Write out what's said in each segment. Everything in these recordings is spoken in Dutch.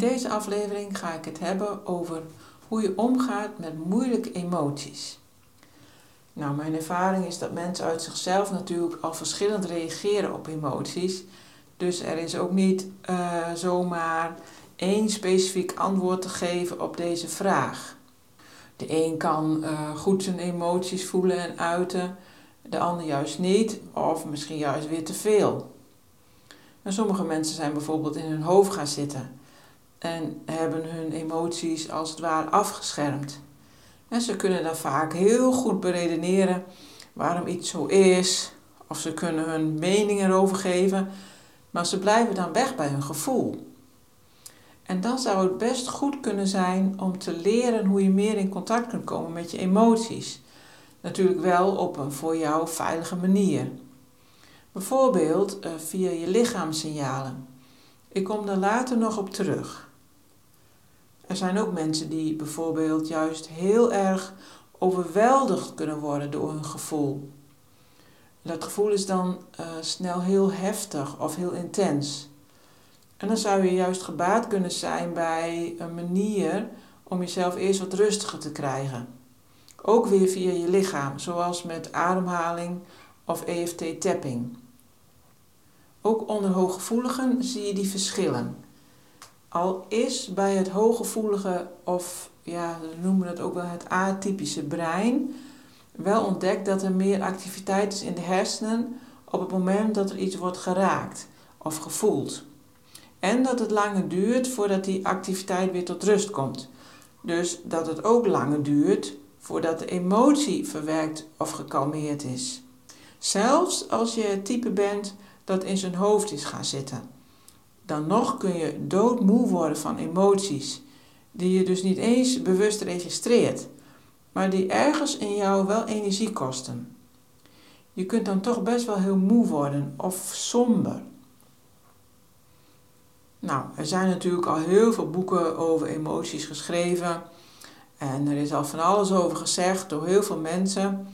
Deze aflevering ga ik het hebben over hoe je omgaat met moeilijke emoties. Nou, mijn ervaring is dat mensen uit zichzelf natuurlijk al verschillend reageren op emoties. Dus er is ook niet uh, zomaar één specifiek antwoord te geven op deze vraag. De een kan uh, goed zijn emoties voelen en uiten, de ander juist niet, of misschien juist weer te veel. En sommige mensen zijn bijvoorbeeld in hun hoofd gaan zitten en hebben hun emoties als het ware afgeschermd. En ze kunnen dan vaak heel goed beredeneren waarom iets zo is, of ze kunnen hun mening erover geven, maar ze blijven dan weg bij hun gevoel. En dan zou het best goed kunnen zijn om te leren hoe je meer in contact kunt komen met je emoties. Natuurlijk wel op een voor jou veilige manier. Bijvoorbeeld uh, via je lichaamssignalen. Ik kom daar later nog op terug. Er zijn ook mensen die bijvoorbeeld juist heel erg overweldigd kunnen worden door hun gevoel. Dat gevoel is dan uh, snel heel heftig of heel intens. En dan zou je juist gebaat kunnen zijn bij een manier om jezelf eerst wat rustiger te krijgen. Ook weer via je lichaam, zoals met ademhaling of EFT-tapping. Ook onder hooggevoeligen zie je die verschillen. Al is bij het hooggevoelige, of ja, we noemen het ook wel het atypische brein, wel ontdekt dat er meer activiteit is in de hersenen op het moment dat er iets wordt geraakt of gevoeld. En dat het langer duurt voordat die activiteit weer tot rust komt. Dus dat het ook langer duurt voordat de emotie verwerkt of gekalmeerd is. Zelfs als je het type bent dat in zijn hoofd is gaan zitten dan nog kun je doodmoe worden van emoties, die je dus niet eens bewust registreert, maar die ergens in jou wel energie kosten. Je kunt dan toch best wel heel moe worden of somber. Nou, er zijn natuurlijk al heel veel boeken over emoties geschreven. En er is al van alles over gezegd door heel veel mensen.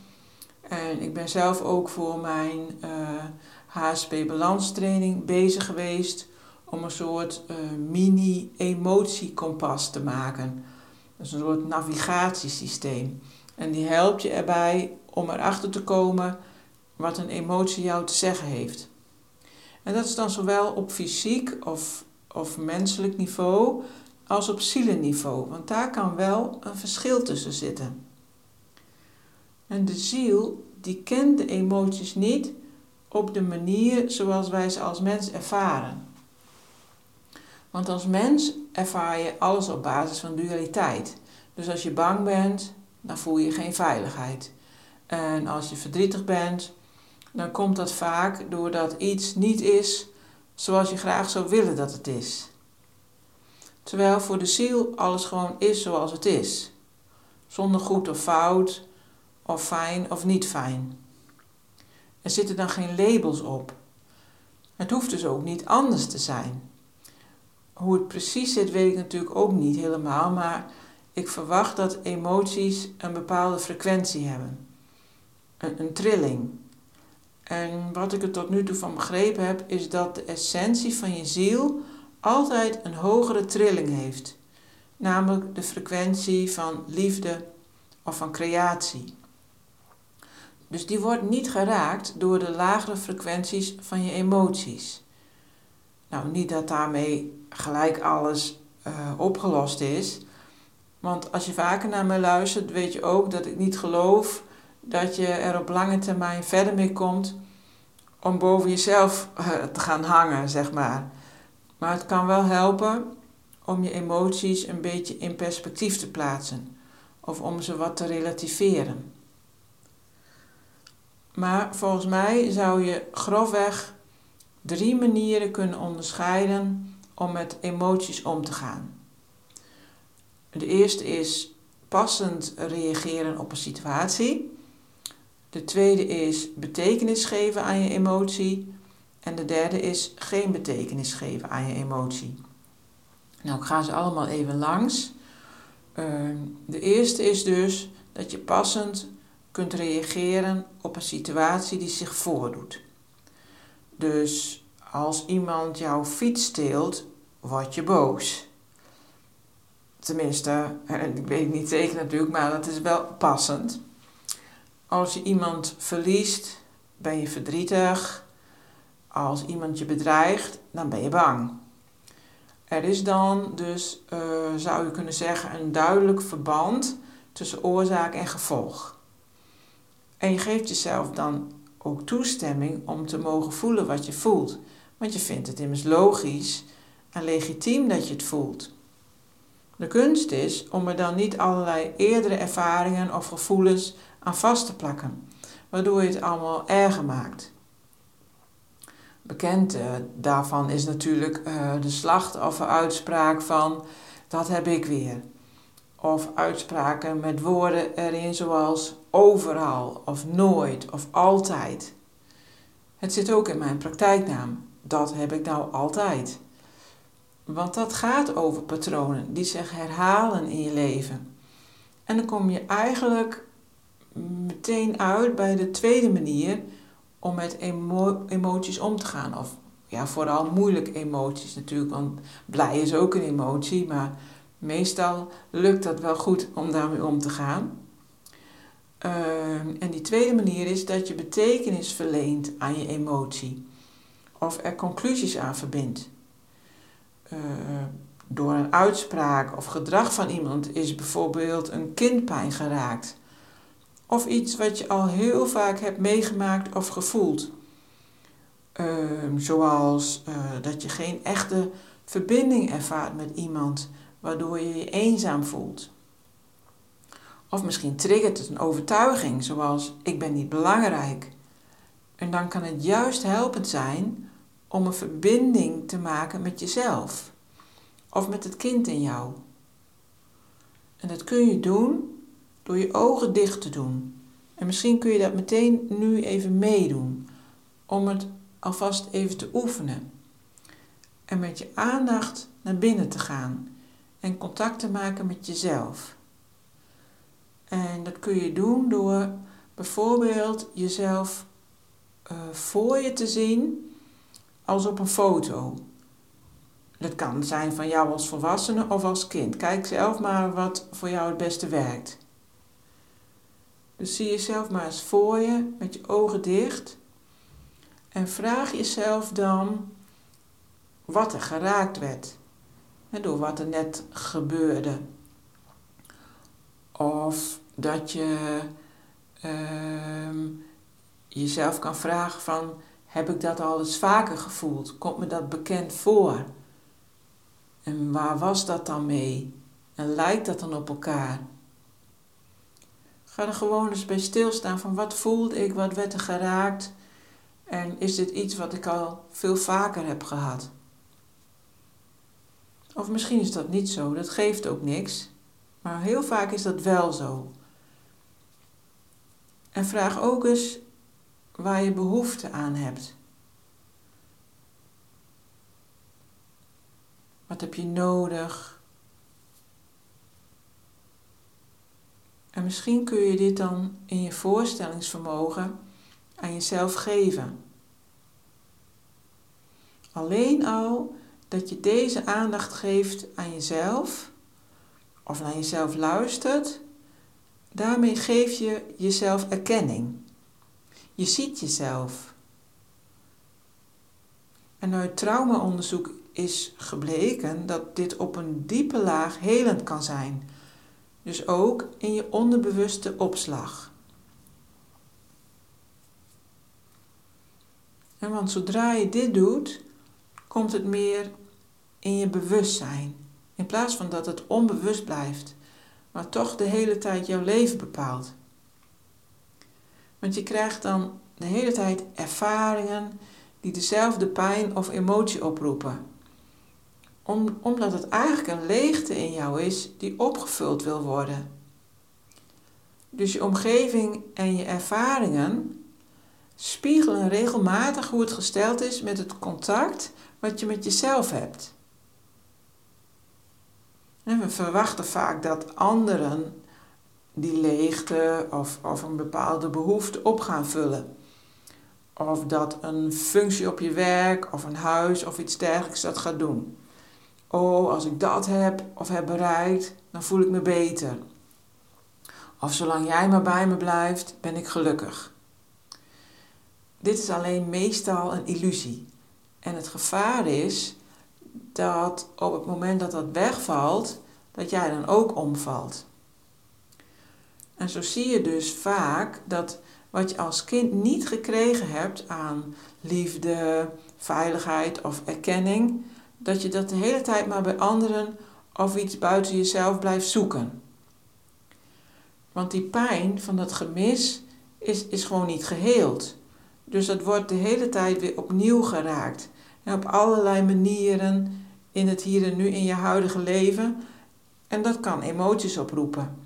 En ik ben zelf ook voor mijn uh, eh, HSP balanstraining bezig geweest om een soort uh, mini-emotiekompas te maken. Is een soort navigatiesysteem. En die helpt je erbij om erachter te komen wat een emotie jou te zeggen heeft. En dat is dan zowel op fysiek of, of menselijk niveau als op zielenniveau, want daar kan wel een verschil tussen zitten. En de ziel die kent de emoties niet op de manier zoals wij ze als mens ervaren. Want als mens ervaar je alles op basis van dualiteit. Dus als je bang bent, dan voel je geen veiligheid. En als je verdrietig bent, dan komt dat vaak doordat iets niet is zoals je graag zou willen dat het is. Terwijl voor de ziel alles gewoon is zoals het is. Zonder goed of fout, of fijn of niet fijn. Er zitten dan geen labels op. Het hoeft dus ook niet anders te zijn. Hoe het precies zit, weet ik natuurlijk ook niet helemaal, maar ik verwacht dat emoties een bepaalde frequentie hebben. Een, een trilling. En wat ik er tot nu toe van begrepen heb, is dat de essentie van je ziel altijd een hogere trilling heeft. Namelijk de frequentie van liefde of van creatie. Dus die wordt niet geraakt door de lagere frequenties van je emoties. Nou, niet dat daarmee gelijk alles uh, opgelost is. Want als je vaker naar me luistert, weet je ook dat ik niet geloof dat je er op lange termijn verder mee komt om boven jezelf eh, te gaan hangen, zeg maar. Maar het kan wel helpen om je emoties een beetje in perspectief te plaatsen of om ze wat te relativeren. Maar volgens mij zou je grofweg drie manieren kunnen onderscheiden om met emoties om te gaan. De eerste is passend reageren op een situatie. De tweede is betekenis geven aan je emotie. En de derde is geen betekenis geven aan je emotie. Nou, ik ga ze allemaal even langs. Ehm, de eerste is dus dat je passend kunt reageren op een situatie die zich voordoet. Dus als iemand jouw fiets steelt, word je boos. Tenminste, ik weet niet zeker natuurlijk, maar dat is wel passend. Als je iemand verliest, ben je verdrietig. Als iemand je bedreigt, dan ben je bang. Er is dan dus, uh, zou je kunnen zeggen, een duidelijk verband tussen oorzaak en gevolg. En je geeft jezelf dan ook toestemming om te mogen voelen wat je voelt. Want je vindt het immers logisch en legitiem dat je het voelt. De kunst is om er dan niet allerlei eerdere ervaringen of gevoelens aan vast te plakken, waardoor je het allemaal erger maakt. Bekend uh, daarvan is natuurlijk uh, de slachtofferuitspraak van dat heb ik weer. Of uitspraken met woorden erin zoals overal of nooit of altijd. Het zit ook in mijn praktijknaam. Dat heb ik nou altijd. Want dat gaat over patronen die zich herhalen in je leven. En dan kom je eigenlijk meteen uit bij de tweede manier om met emoties om te gaan. Of ja, vooral moeilijke emoties natuurlijk, want blij is ook een emotie, maar meestal lukt dat wel goed om daarmee om te gaan. Ehm, en die tweede manier is dat je betekenis verleent aan je emotie of er conclusies aan verbindt. Uh, door een uitspraak of gedrag van iemand is bijvoorbeeld een kindpijn geraakt. Of iets wat je al heel vaak hebt meegemaakt of gevoeld. Ehm, zoals uh, dat je geen echte verbinding ervaart met iemand, waardoor je je eenzaam voelt. Of misschien triggert het een overtuiging, zoals ik ben niet belangrijk. En dan kan het juist helpend zijn om een verbinding te maken met jezelf of met het kind in jou. En dat kun je doen door je ogen dicht te doen. En misschien kun je dat meteen nu even meedoen, om het alvast even te oefenen. En met je aandacht naar binnen te gaan en contact te maken met jezelf. En dat kun je doen door bijvoorbeeld jezelf uh, voor je te zien als op een foto. Dat kan zijn van jou als volwassene of als kind. Kijk zelf maar wat voor jou het beste werkt. Dus zie jezelf maar eens voor je met je ogen dicht. En vraag jezelf dan wat er geraakt werd. Door wat er net gebeurde. Of dat je uh, jezelf kan vragen van heb ik dat al eens vaker gevoeld? Komt me dat bekend voor? En waar was dat dan mee? En lijkt dat dan op elkaar? Ga er gewoon eens bij stilstaan van wat voelde ik, wat werd er geraakt en is dit iets wat ik al veel vaker heb gehad? Of misschien is dat niet zo, dat geeft ook niks, maar heel vaak is dat wel zo. En vraag ook eens waar je behoefte aan hebt. Wat heb je nodig? En misschien kun je dit dan in je voorstellingsvermogen aan jezelf geven. Alleen al dat je deze aandacht geeft aan jezelf of naar jezelf luistert, daarmee geef je jezelf erkenning. Je ziet jezelf. En uit traumaonderzoek is gebleken dat dit op een diepe laag helend kan zijn. Dus ook in je onderbewuste opslag. want zodra je dit doet, komt het meer in je bewustzijn. In plaats van dat het onbewust blijft, maar toch de hele tijd jouw leven bepaalt. Want je krijgt dan de hele tijd ervaringen die dezelfde pijn of emotie oproepen. Om, omdat het eigenlijk een leegte in jou is die opgevuld wil worden. Dus je omgeving en je ervaringen spiegelen regelmatig hoe het gesteld is met het contact wat je met jezelf hebt. En we verwachten vaak dat anderen die leegte of, of een bepaalde behoefte op gaan vullen. Of dat een functie op je werk of een huis of iets dergelijks dat gaat doen. Oh, als ik dat heb of heb bereikt, dan voel ik me beter. Of zolang jij maar bij me blijft, ben ik gelukkig. Dit is alleen meestal een illusie. En het gevaar is dat op het moment dat dat wegvalt, dat jij dan ook omvalt. En zo zie je dus vaak dat wat je als kind niet gekregen hebt aan liefde, veiligheid of erkenning, dat je dat de hele tijd maar bij anderen of iets buiten jezelf blijft zoeken. Want die pijn van dat gemis is, is gewoon niet geheeld. Dus dat wordt de hele tijd weer opnieuw geraakt. Op allerlei manieren in het hier en nu in je huidige leven. En dat kan emoties oproepen.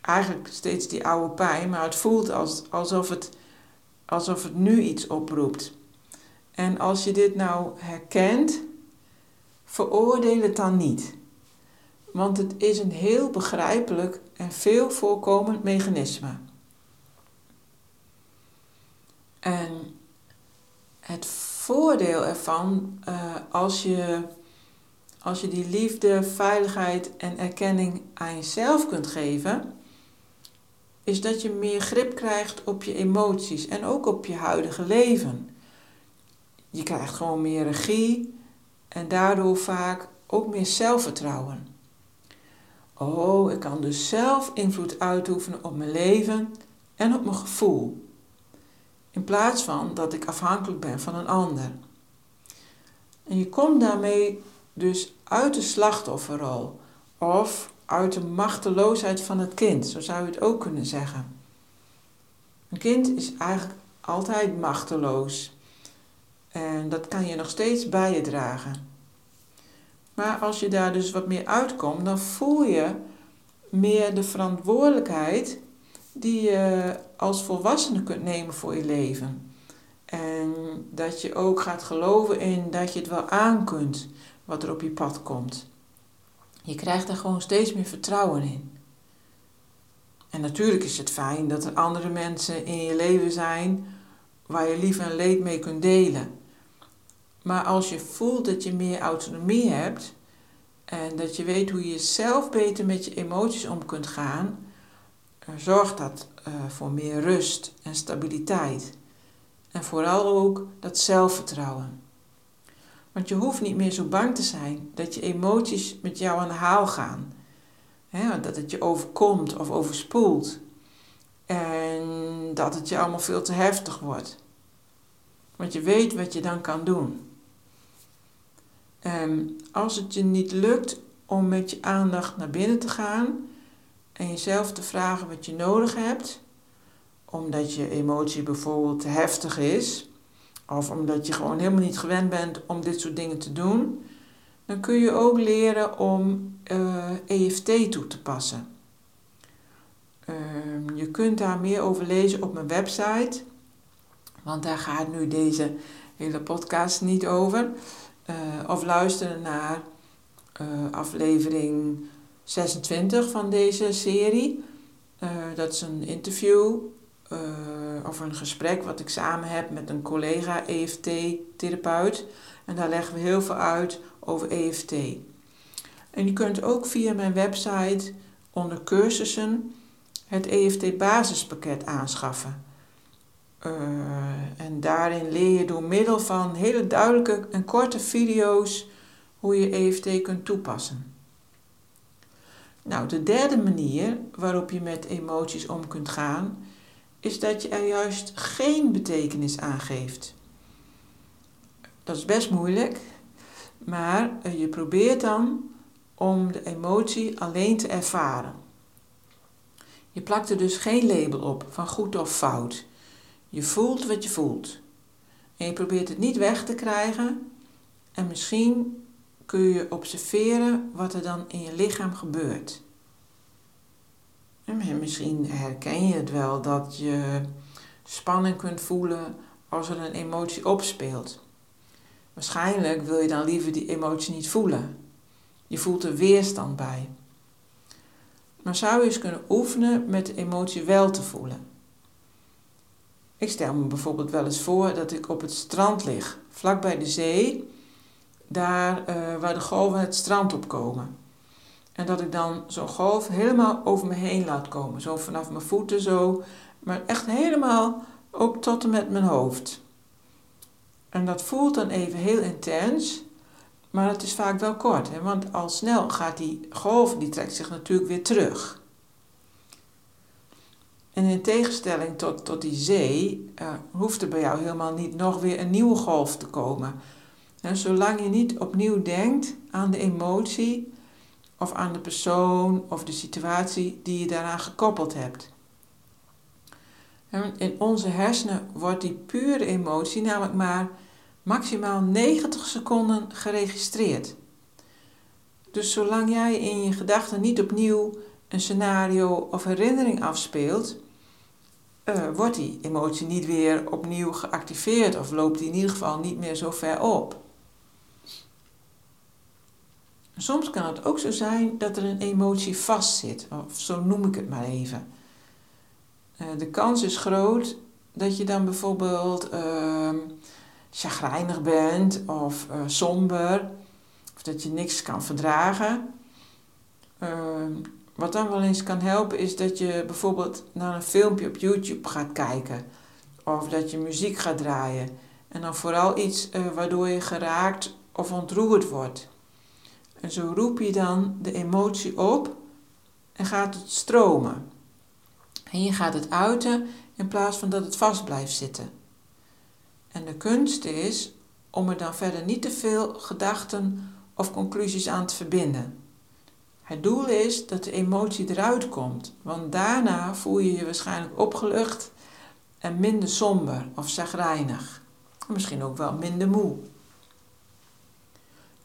Eigenlijk steeds die oude pijn, maar het voelt als, alsof, het, alsof het nu iets oproept. En als je dit nou herkent, veroordeel het dan niet. Want het is een heel begrijpelijk en veel voorkomend mechanisme. En het voordeel ervan, uh, als, je, als je die liefde, veiligheid en erkenning aan jezelf kunt geven, is dat je meer grip krijgt op je emoties en ook op je huidige leven. Je krijgt gewoon meer regie en daardoor vaak ook meer zelfvertrouwen. Oh, ik kan dus zelf invloed uitoefenen op mijn leven en op mijn gevoel. In plaats van dat ik afhankelijk ben van een ander. En je komt daarmee dus uit de slachtofferrol of uit de machteloosheid van het kind, zo zou je het ook kunnen zeggen. Een kind is eigenlijk altijd machteloos en dat kan je nog steeds bij je dragen. Maar als je daar dus wat meer uitkomt, dan voel je meer de verantwoordelijkheid die je als volwassene kunt nemen voor je leven. En dat je ook gaat geloven in dat je het wel aan kunt wat er op je pad komt. Je krijgt er gewoon steeds meer vertrouwen in. En natuurlijk is het fijn dat er andere mensen in je leven zijn waar je lief en leed mee kunt delen. Maar als je voelt dat je meer autonomie hebt en dat je weet hoe je zelf beter met je emoties om kunt gaan, zorgt dat uh, voor meer rust en stabiliteit. En vooral ook dat zelfvertrouwen. Want je hoeft niet meer zo bang te zijn dat je emoties met jou aan de haal gaan. He, dat het je overkomt of overspoelt. En dat het je allemaal veel te heftig wordt. Want je weet wat je dan kan doen. En als het je niet lukt om met je aandacht naar binnen te gaan en jezelf te vragen wat je nodig hebt, omdat je emotie bijvoorbeeld te heftig is, of omdat je gewoon helemaal niet gewend bent om dit soort dingen te doen, dan kun je ook leren om uh, eh, EFT toe te passen. Uh, je kunt daar meer over lezen op mijn website, want daar gaat nu deze hele podcast niet over. Uh, of luisteren naar uh, aflevering 26 van deze serie. dat is een interview uh, of een gesprek wat ik samen heb met een collega EFT-therapeut. En daar leggen we heel veel uit over EFT. En je kunt ook via mijn website onder cursussen het EFT-basispakket aanschaffen. Uh, en daarin leer je door middel van hele duidelijke en korte video's hoe je EFT kunt toepassen. Nou, de derde manier waarop je met emoties om kunt gaan, is dat je er juist geen betekenis aan geeft. Dat is best moeilijk, maar eh, je probeert dan om de emotie alleen te ervaren. Je plakt er dus geen label op van goed of fout. Je voelt wat je voelt. En je probeert het niet weg te krijgen. En misschien kun je observeren wat er dan in je lichaam gebeurt. En misschien herken je het wel dat je spanning kunt voelen als er een emotie opspeelt. Waarschijnlijk wil je dan liever die emotie niet voelen. Je voelt er weerstand bij. Maar zou je eens kunnen oefenen met de emotie wel te voelen? Ik stel me bijvoorbeeld wel eens voor dat ik op het strand lig, vlak bij de zee, daar uh, waar de golven het strand opkomen. En dat ik dan zo'n golf helemaal over me heen laat komen. Zo vanaf mijn voeten zo, maar echt helemaal ook tot en met mijn hoofd. En dat voelt dan even heel intens, maar het is vaak wel kort. Hè? Want al snel gaat die golf, die trekt zich natuurlijk weer terug. En in tegenstelling tot, tot die zee, uh, hoeft er bij jou helemaal niet nog weer een nieuwe golf te komen. En zolang je niet opnieuw denkt aan de emotie, of aan de persoon of de situatie die je daaraan gekoppeld hebt. In onze hersenen wordt die pure emotie namelijk maar maximaal 90 seconden geregistreerd. Dus zolang jij in je gedachten niet opnieuw een scenario of herinnering afspeelt, uh, wordt die emotie niet weer opnieuw geactiveerd of loopt die in ieder geval niet meer zo ver op. Soms kan het ook zo zijn dat er een emotie vastzit, of zo noem ik het maar even. Uh, de kans is groot dat je dan bijvoorbeeld uh, chagrijnig bent of uh, somber, of dat je niks kan verdragen. Ehm, wat dan wel eens kan helpen is dat je bijvoorbeeld naar een filmpje op YouTube gaat kijken, of dat je muziek gaat draaien. En dan vooral iets eh, waardoor je geraakt of ontroerd wordt. En zo roep je dan de emotie op en gaat het stromen. En je gaat het uiten in plaats van dat het vast blijft zitten. En de kunst is om er dan verder niet te veel gedachten of conclusies aan te verbinden. Het doel is dat de emotie eruit komt, want daarna voel je je waarschijnlijk opgelucht en minder somber of zagrijnig. Misschien ook wel minder moe.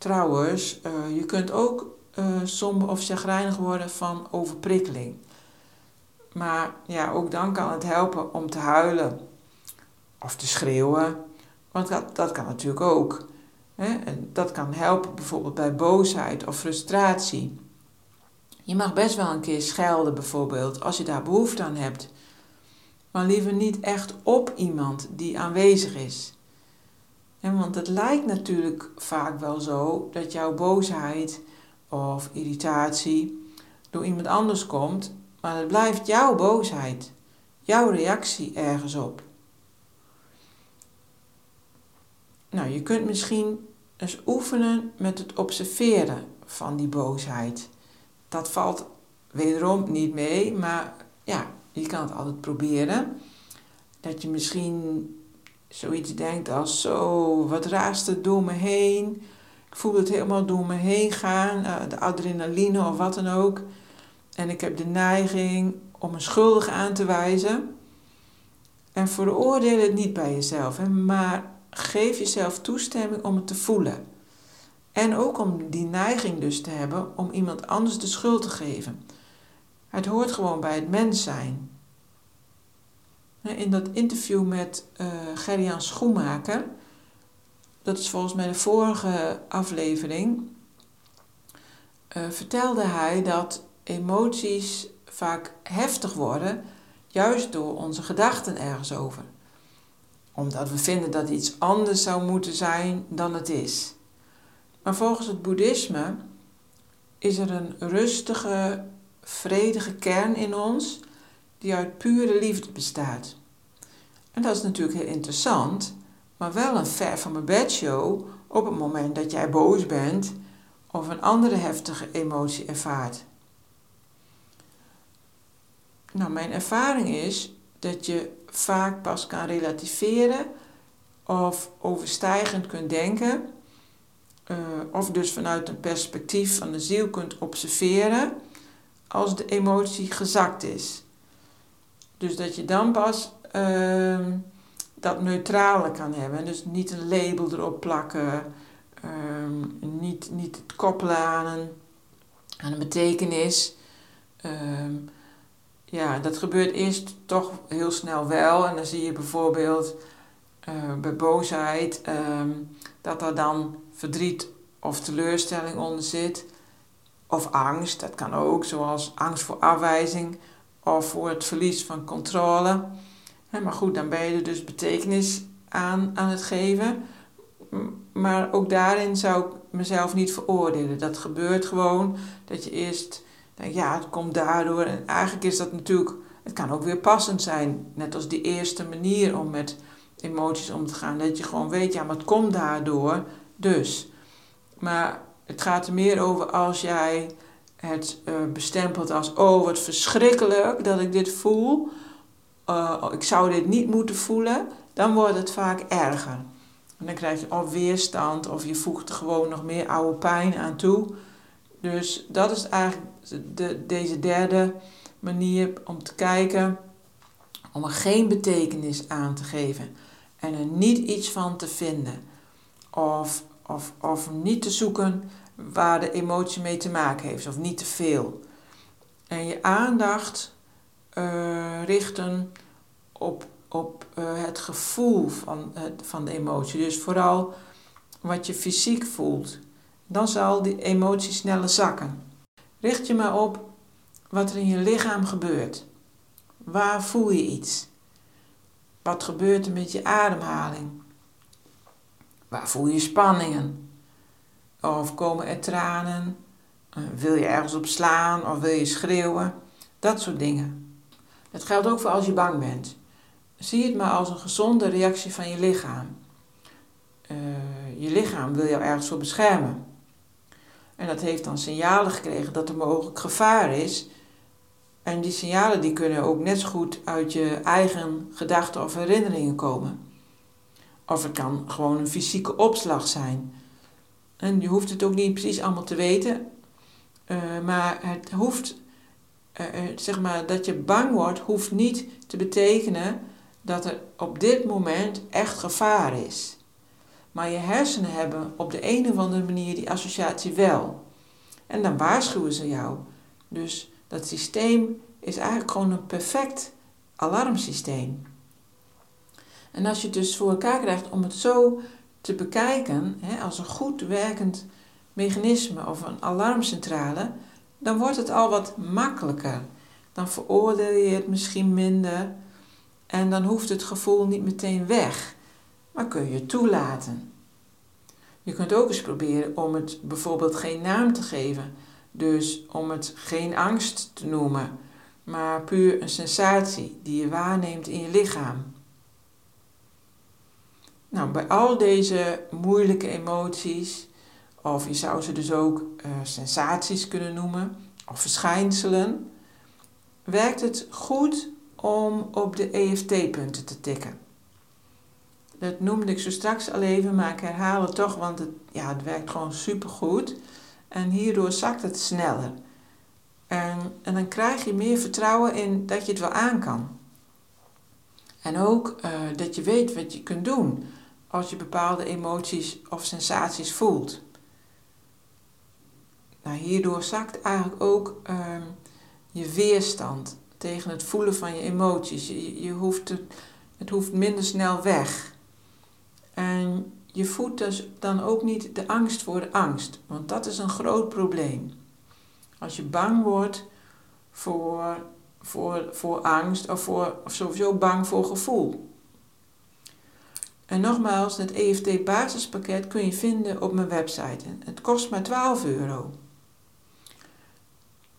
Trouwens, uh, je kunt ook uh, somber of chagrijnig worden van overprikkeling. Maar ja, ook dan kan het helpen om te huilen of te schreeuwen. Want dat, dat kan natuurlijk ook. Hè? En dat kan helpen bijvoorbeeld bij boosheid of frustratie. Je mag best wel een keer schelden bijvoorbeeld, als je daar behoefte aan hebt. Maar liever niet echt op iemand die aanwezig is. Want het lijkt natuurlijk vaak wel zo dat jouw boosheid of irritatie door iemand anders komt, maar het blijft jouw boosheid, jouw reactie ergens op. Nou, je kunt misschien eens oefenen met het observeren van die boosheid. Dat valt wederom niet mee, maar ja, je kan het altijd proberen. Dat je misschien zoiets denkt als zo, wat raast er door me heen? Ik voel het helemaal door me heen gaan, eh, de adrenaline of wat dan ook. En ik heb de neiging om een schuldige aan te wijzen. En veroordeel het niet bij jezelf, maar geef jezelf toestemming om het te voelen. En ook om die neiging dus te hebben om iemand anders de schuld te geven. Het hoort gewoon bij het mens zijn. In dat interview met uh, Gerrian Schoenmaker, dat is volgens mij de vorige aflevering, uh, vertelde hij dat emoties vaak heftig worden, juist door onze gedachten ergens over. Omdat we vinden dat iets anders zou moeten zijn dan het is. Maar volgens het boeddhisme is er een rustige, vredige kern in ons die uit pure liefde bestaat. En dat is natuurlijk heel interessant, maar wel een ver van mijn bedshow op het moment dat jij boos bent of een andere heftige emotie ervaart. Nou, mijn ervaring is dat je vaak pas kan relativeren of overstijgend kunt denken, uh, of dus vanuit een perspectief van de ziel kunt observeren als de emotie gezakt is. Dus dat je dan pas uh, dat neutrale kan hebben. Dus niet een label erop plakken, uh, niet, niet het koppelen aan een, aan een betekenis. Ehm, ja, dat gebeurt eerst toch heel snel wel. En dan zie je bijvoorbeeld uh, bij boosheid ehm, dat er dan verdriet of teleurstelling onder zit. Of angst, dat kan ook, zoals angst voor afwijzing of voor het verlies van controle. maar goed, dan ben je er dus betekenis aan, aan het geven. Maar ook daarin zou ik mezelf niet veroordelen. Dat gebeurt gewoon dat je eerst denkt, ja, het komt daardoor. En eigenlijk is dat natuurlijk, het kan ook weer passend zijn. Net als die eerste manier om met emoties om te gaan. Dat je gewoon weet, ja, maar het komt daardoor. Dus. Maar het gaat er meer over als jij het bestempelt als: oh, wat verschrikkelijk dat ik dit voel. Uh, ik zou dit niet moeten voelen. Dan wordt het vaak erger. En dan krijg je of weerstand of je voegt gewoon nog meer oude pijn aan toe. Dus dat is eigenlijk de, deze derde manier om te kijken, om er geen betekenis aan te geven en er niet iets van te vinden. Of, of, of niet te zoeken waar de emotie mee te maken heeft, of niet te veel. En je aandacht uh, richten op, op uh, het gevoel van, van de emotie. Dus vooral wat je fysiek voelt. Dan zal die emotie sneller zakken. Richt je maar op wat er in je lichaam gebeurt. Waar voel je iets? Wat gebeurt er met je ademhaling? Waar voel je spanningen? Of komen er tranen? Eh, wil je ergens op slaan of wil je schreeuwen? Dat soort dingen. Dat geldt ook voor als je bang bent. Zie het maar als een gezonde reactie van je lichaam. Uh, je lichaam wil jou ergens voor beschermen. En dat heeft dan signalen gekregen dat er mogelijk gevaar is en die signalen die kunnen ook net zo goed uit je eigen gedachten of herinneringen komen. Of het kan gewoon een fysieke opslag zijn. En je hoeft het ook niet precies allemaal te weten. Uh, maar het hoeft, uh, zeg maar, dat je bang wordt, hoeft niet te betekenen dat er op dit moment echt gevaar is. Maar je hersenen hebben op de een of andere manier die associatie wel. En dan waarschuwen ze jou. Dus dat systeem is eigenlijk gewoon een perfect alarmsysteem. En als je het dus voor elkaar krijgt om het zo te bekijken, hè, als een goed werkend mechanisme of een alarmcentrale, dan wordt het al wat makkelijker. Dan veroordeel je het misschien minder en dan hoeft het gevoel niet meteen weg, maar kun je toelaten. Je kunt ook eens proberen om het bijvoorbeeld geen naam te geven. Dus om het geen angst te noemen, maar puur een sensatie die je waarneemt in je lichaam. Nou, bij al deze moeilijke emoties, of je zou ze dus ook uh, sensaties kunnen noemen, of verschijnselen, werkt het goed om op de EFT-punten te tikken. Dat noemde ik zo straks al even, maar ik herhaal het toch, want het, ja, het werkt gewoon supergoed. En hierdoor zakt het sneller. En, en dan krijg je meer vertrouwen in dat je het wel aan kan. En ook uh, dat je weet wat je kunt doen als je bepaalde emoties of sensaties voelt. Nou, hierdoor zakt eigenlijk ook uh, je weerstand tegen het voelen van je emoties. Je, je hoeft het, het hoeft minder snel weg. En je voedt dus dan ook niet de angst voor de angst, want dat is een groot probleem. Als je bang wordt voor, voor, voor angst of, voor, of sowieso bang voor gevoel. En nogmaals, het EFT basispakket kun je vinden op mijn website. Het kost maar 12 euro.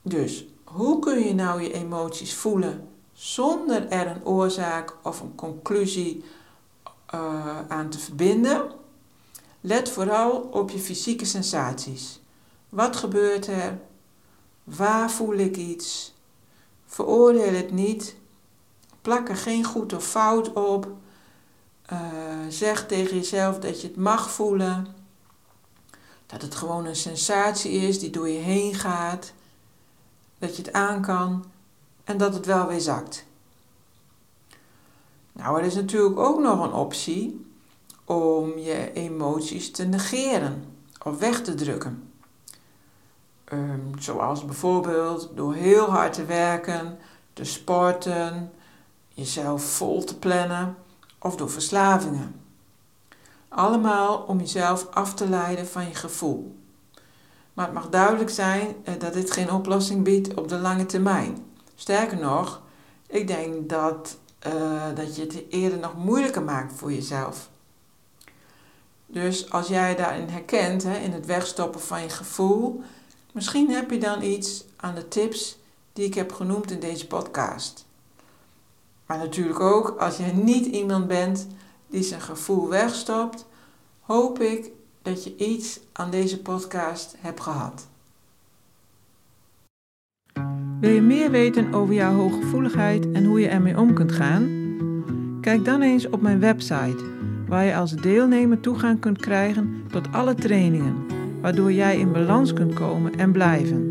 Dus, hoe kun je nou je emoties voelen zonder er een oorzaak of een conclusie uh, aan te verbinden? Let vooral op je fysieke sensaties. Wat gebeurt er? Waar voel ik iets? Veroordeel het niet. Plak er geen goed of fout op. Uh, zeg tegen jezelf dat je het mag voelen. Dat het gewoon een sensatie is die door je heen gaat. Dat je het aan kan en dat het wel weer zakt. Nou, er is natuurlijk ook nog een optie om je emoties te negeren of weg te drukken. Um, zoals bijvoorbeeld door heel hard te werken, te sporten, jezelf vol te plannen of door verslavingen. Allemaal om jezelf af te leiden van je gevoel. Maar het mag duidelijk zijn eh, dat dit geen oplossing biedt op de lange termijn. Sterker nog, ik denk dat, uh, dat je het eerder nog moeilijker maakt voor jezelf. Dus als jij daarin herkent, hè, in het wegstoppen van je gevoel, misschien heb je dan iets aan de tips die ik heb genoemd in deze podcast. Maar natuurlijk ook, als je niet iemand bent die zijn gevoel wegstopt, hoop ik dat je iets aan deze podcast hebt gehad. Wil je meer weten over jouw hooggevoeligheid en hoe je ermee om kunt gaan? Kijk dan eens op mijn website, waar je als deelnemer toegang kunt krijgen tot alle trainingen, waardoor jij in balans kunt komen en blijven.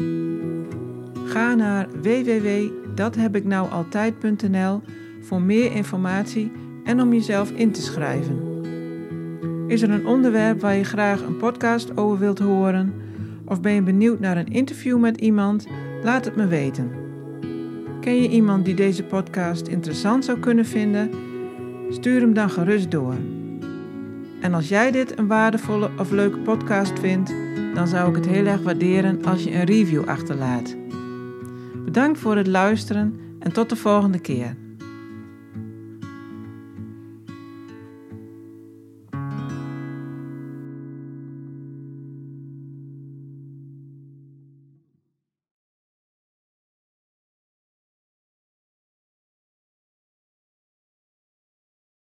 Ga naar www.dathebiknoualtijd.nl voor meer informatie en om jezelf in te schrijven. Is er een onderwerp waar je graag een podcast over wilt horen? Of ben je benieuwd naar een interview met iemand? Laat het me weten. Ken je iemand die deze podcast interessant zou kunnen vinden? Stuur hem dan gerust door. En als jij dit een waardevolle of leuke podcast vindt, dan zou ik het heel erg waarderen als je een review achterlaat. Bedankt voor het luisteren en tot de volgende keer.